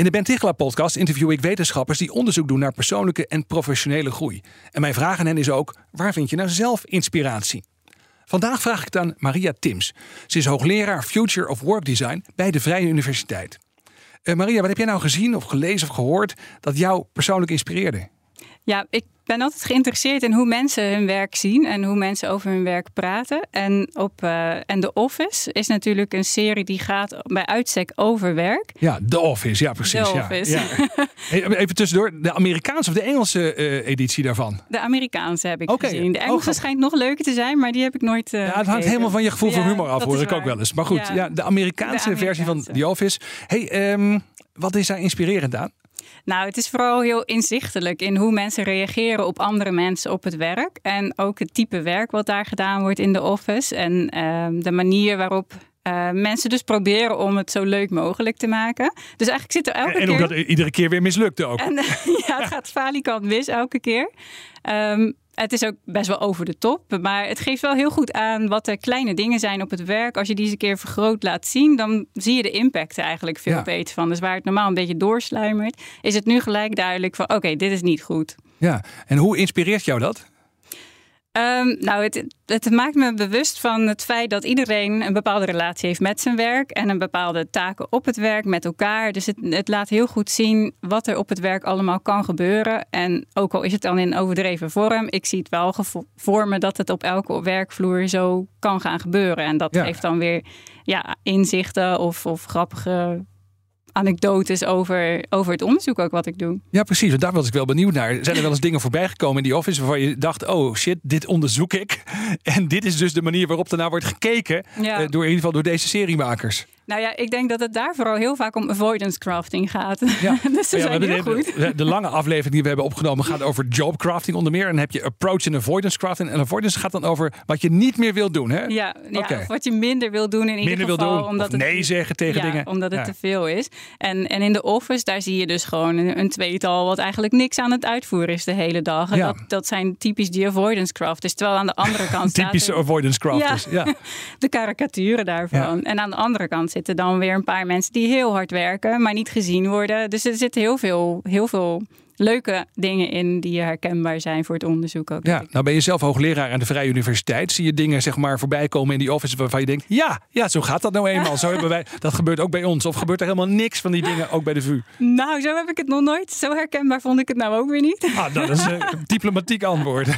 In de Ben podcast interview ik wetenschappers die onderzoek doen naar persoonlijke en professionele groei. En mijn vraag aan hen is ook: waar vind je nou zelf inspiratie? Vandaag vraag ik het aan Maria Tims. Ze is hoogleraar Future of Work Design bij de Vrije Universiteit. Uh, Maria, wat heb jij nou gezien of gelezen of gehoord dat jou persoonlijk inspireerde? Ja, ik ben altijd geïnteresseerd in hoe mensen hun werk zien en hoe mensen over hun werk praten. En, op, uh, en The Office is natuurlijk een serie die gaat bij uitstek over werk. Ja, The Office, ja precies. The Office. Ja, ja. Even tussendoor, de Amerikaanse of de Engelse uh, editie daarvan? De Amerikaanse heb ik okay. gezien. De Engelse oh, schijnt nog leuker te zijn, maar die heb ik nooit uh, Ja, het hangt helemaal van je gevoel voor humor af, hoor ik ook wel eens. Maar goed, ja, de, Amerikaanse de, Amerikaanse versie van The Office. Hey, um, wat is daar inspirerend aan? Nou, het is vooral heel inzichtelijk in hoe mensen reageren op andere mensen op het werk. En ook het type werk wat daar gedaan wordt in de office. En uh, de manier waarop uh, mensen dus proberen om het zo leuk mogelijk te maken. Dus eigenlijk zit er elke en, keer... En omdat iedere keer weer mislukt ook. En, ja, het gaat falikant mis elke keer. Um, het is ook best wel over de top. Maar het geeft wel heel goed aan wat er kleine dingen zijn op het werk. Als je die eens een keer vergroot laat zien, dan zie je de impact eigenlijk veel ja. beter van. Dus waar het normaal een beetje doorsluimert, is het nu gelijk duidelijk van oké, dit is niet goed. Ja, en hoe inspireert jou dat? Um, nou, het, het, maakt me bewust van het feit dat iedereen een bepaalde relatie heeft met zijn werk en een bepaalde taken op het werk met elkaar. Dus het, het, laat heel goed zien wat er op het werk allemaal kan gebeuren. En ook al is het dan in overdreven vorm, ik zie het wel voor me dat het op elke werkvloer zo kan gaan gebeuren. En dat ja. geeft dan weer ja, inzichten of, of grappige anekdotes over, over het onderzoek ook wat ik doe. Ja, precies. Want daar was ik wel benieuwd naar. Zijn er wel eens dingen voorbij gekomen in die office waarvan je dacht, oh shit, dit onderzoek ik. En dit is dus de manier waarop ernaar wordt gekeken ja. door in ieder geval door deze seriemakers. Nou ja, ik denk dat het daar vooral heel vaak om avoidance crafting gaat. Ja. dus dat ja, heel goed. De, de, lange aflevering die we hebben opgenomen gaat over job crafting onder meer. En dan heb je approach en avoidance crafting. En avoidance gaat dan over wat je niet meer wil doen. Hè? Ja, ja okay. wat je minder wil doen in minder ieder geval. Wil doen, omdat nee het, zeggen tegen ja, dingen. Omdat het te veel is. En, en in de office, daar zie je dus gewoon een, een tweetal wat eigenlijk niks aan het uitvoeren is de hele dag. En dat, dat zijn typisch die avoidance crafters. Terwijl aan de andere kant Typische avoidance crafters, ja. de karikaturen daarvan. En aan de andere kant zitten dan weer een paar mensen die heel hard werken, maar niet gezien worden. Dus er zitten heel veel, heel veel leuke dingen in die herkenbaar zijn voor het onderzoek ook. Ja, nou ben je zelf hoogleraar aan de Vrije Universiteit. Zie je dingen zeg maar voorbij komen in die office waarvan je denkt, ja, ja, zo gaat dat nou eenmaal. Zo hebben wij, dat gebeurt ook bij ons. Of gebeurt er helemaal niks van die dingen ook bij de VU? Nou, zo heb ik het nog nooit. Zo herkenbaar vond ik het nou ook weer niet. Ah, dat is een diplomatiek antwoord.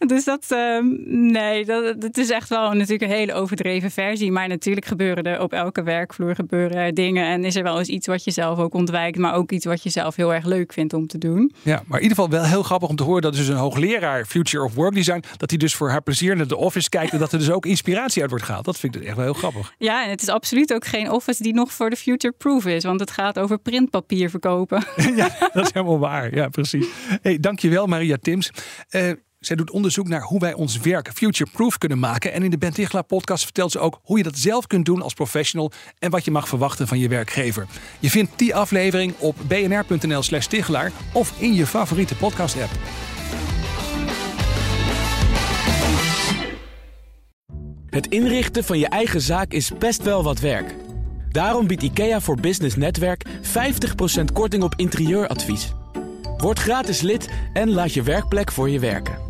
Dus dat, uh, nee, dat, dat is echt wel natuurlijk een hele overdreven versie. Maar natuurlijk gebeuren er op elke werkvloer gebeuren dingen. En is er wel eens iets wat je zelf ook ontwijkt, maar ook iets wat je zelf heel erg leuk vindt om te doen. Ja, maar in ieder geval wel heel grappig om te horen dat dus een hoogleraar Future of Work Design, dat hij dus voor haar plezier naar de office kijkt en dat er dus ook inspiratie uit wordt gehaald. Dat vind ik echt wel heel grappig. Ja, en het is absoluut ook geen office die nog voor de future proof is, want het gaat over printpapier verkopen. ja, dat is helemaal waar. Ja, precies. Hey, dankjewel Maria Tims. Uh, zij doet onderzoek naar hoe wij ons werk future-proof kunnen maken. En in de Ben podcast vertelt ze ook hoe je dat zelf kunt doen als professional en wat je mag verwachten van je werkgever. Je vindt die aflevering op bnr.nl slash Tichelaar of in je favoriete podcast app. Het inrichten van je eigen zaak is best wel wat werk. Daarom biedt IKEA voor Business Netwerk 50% korting op interieuradvies. Word gratis lid en laat je werkplek voor je werken.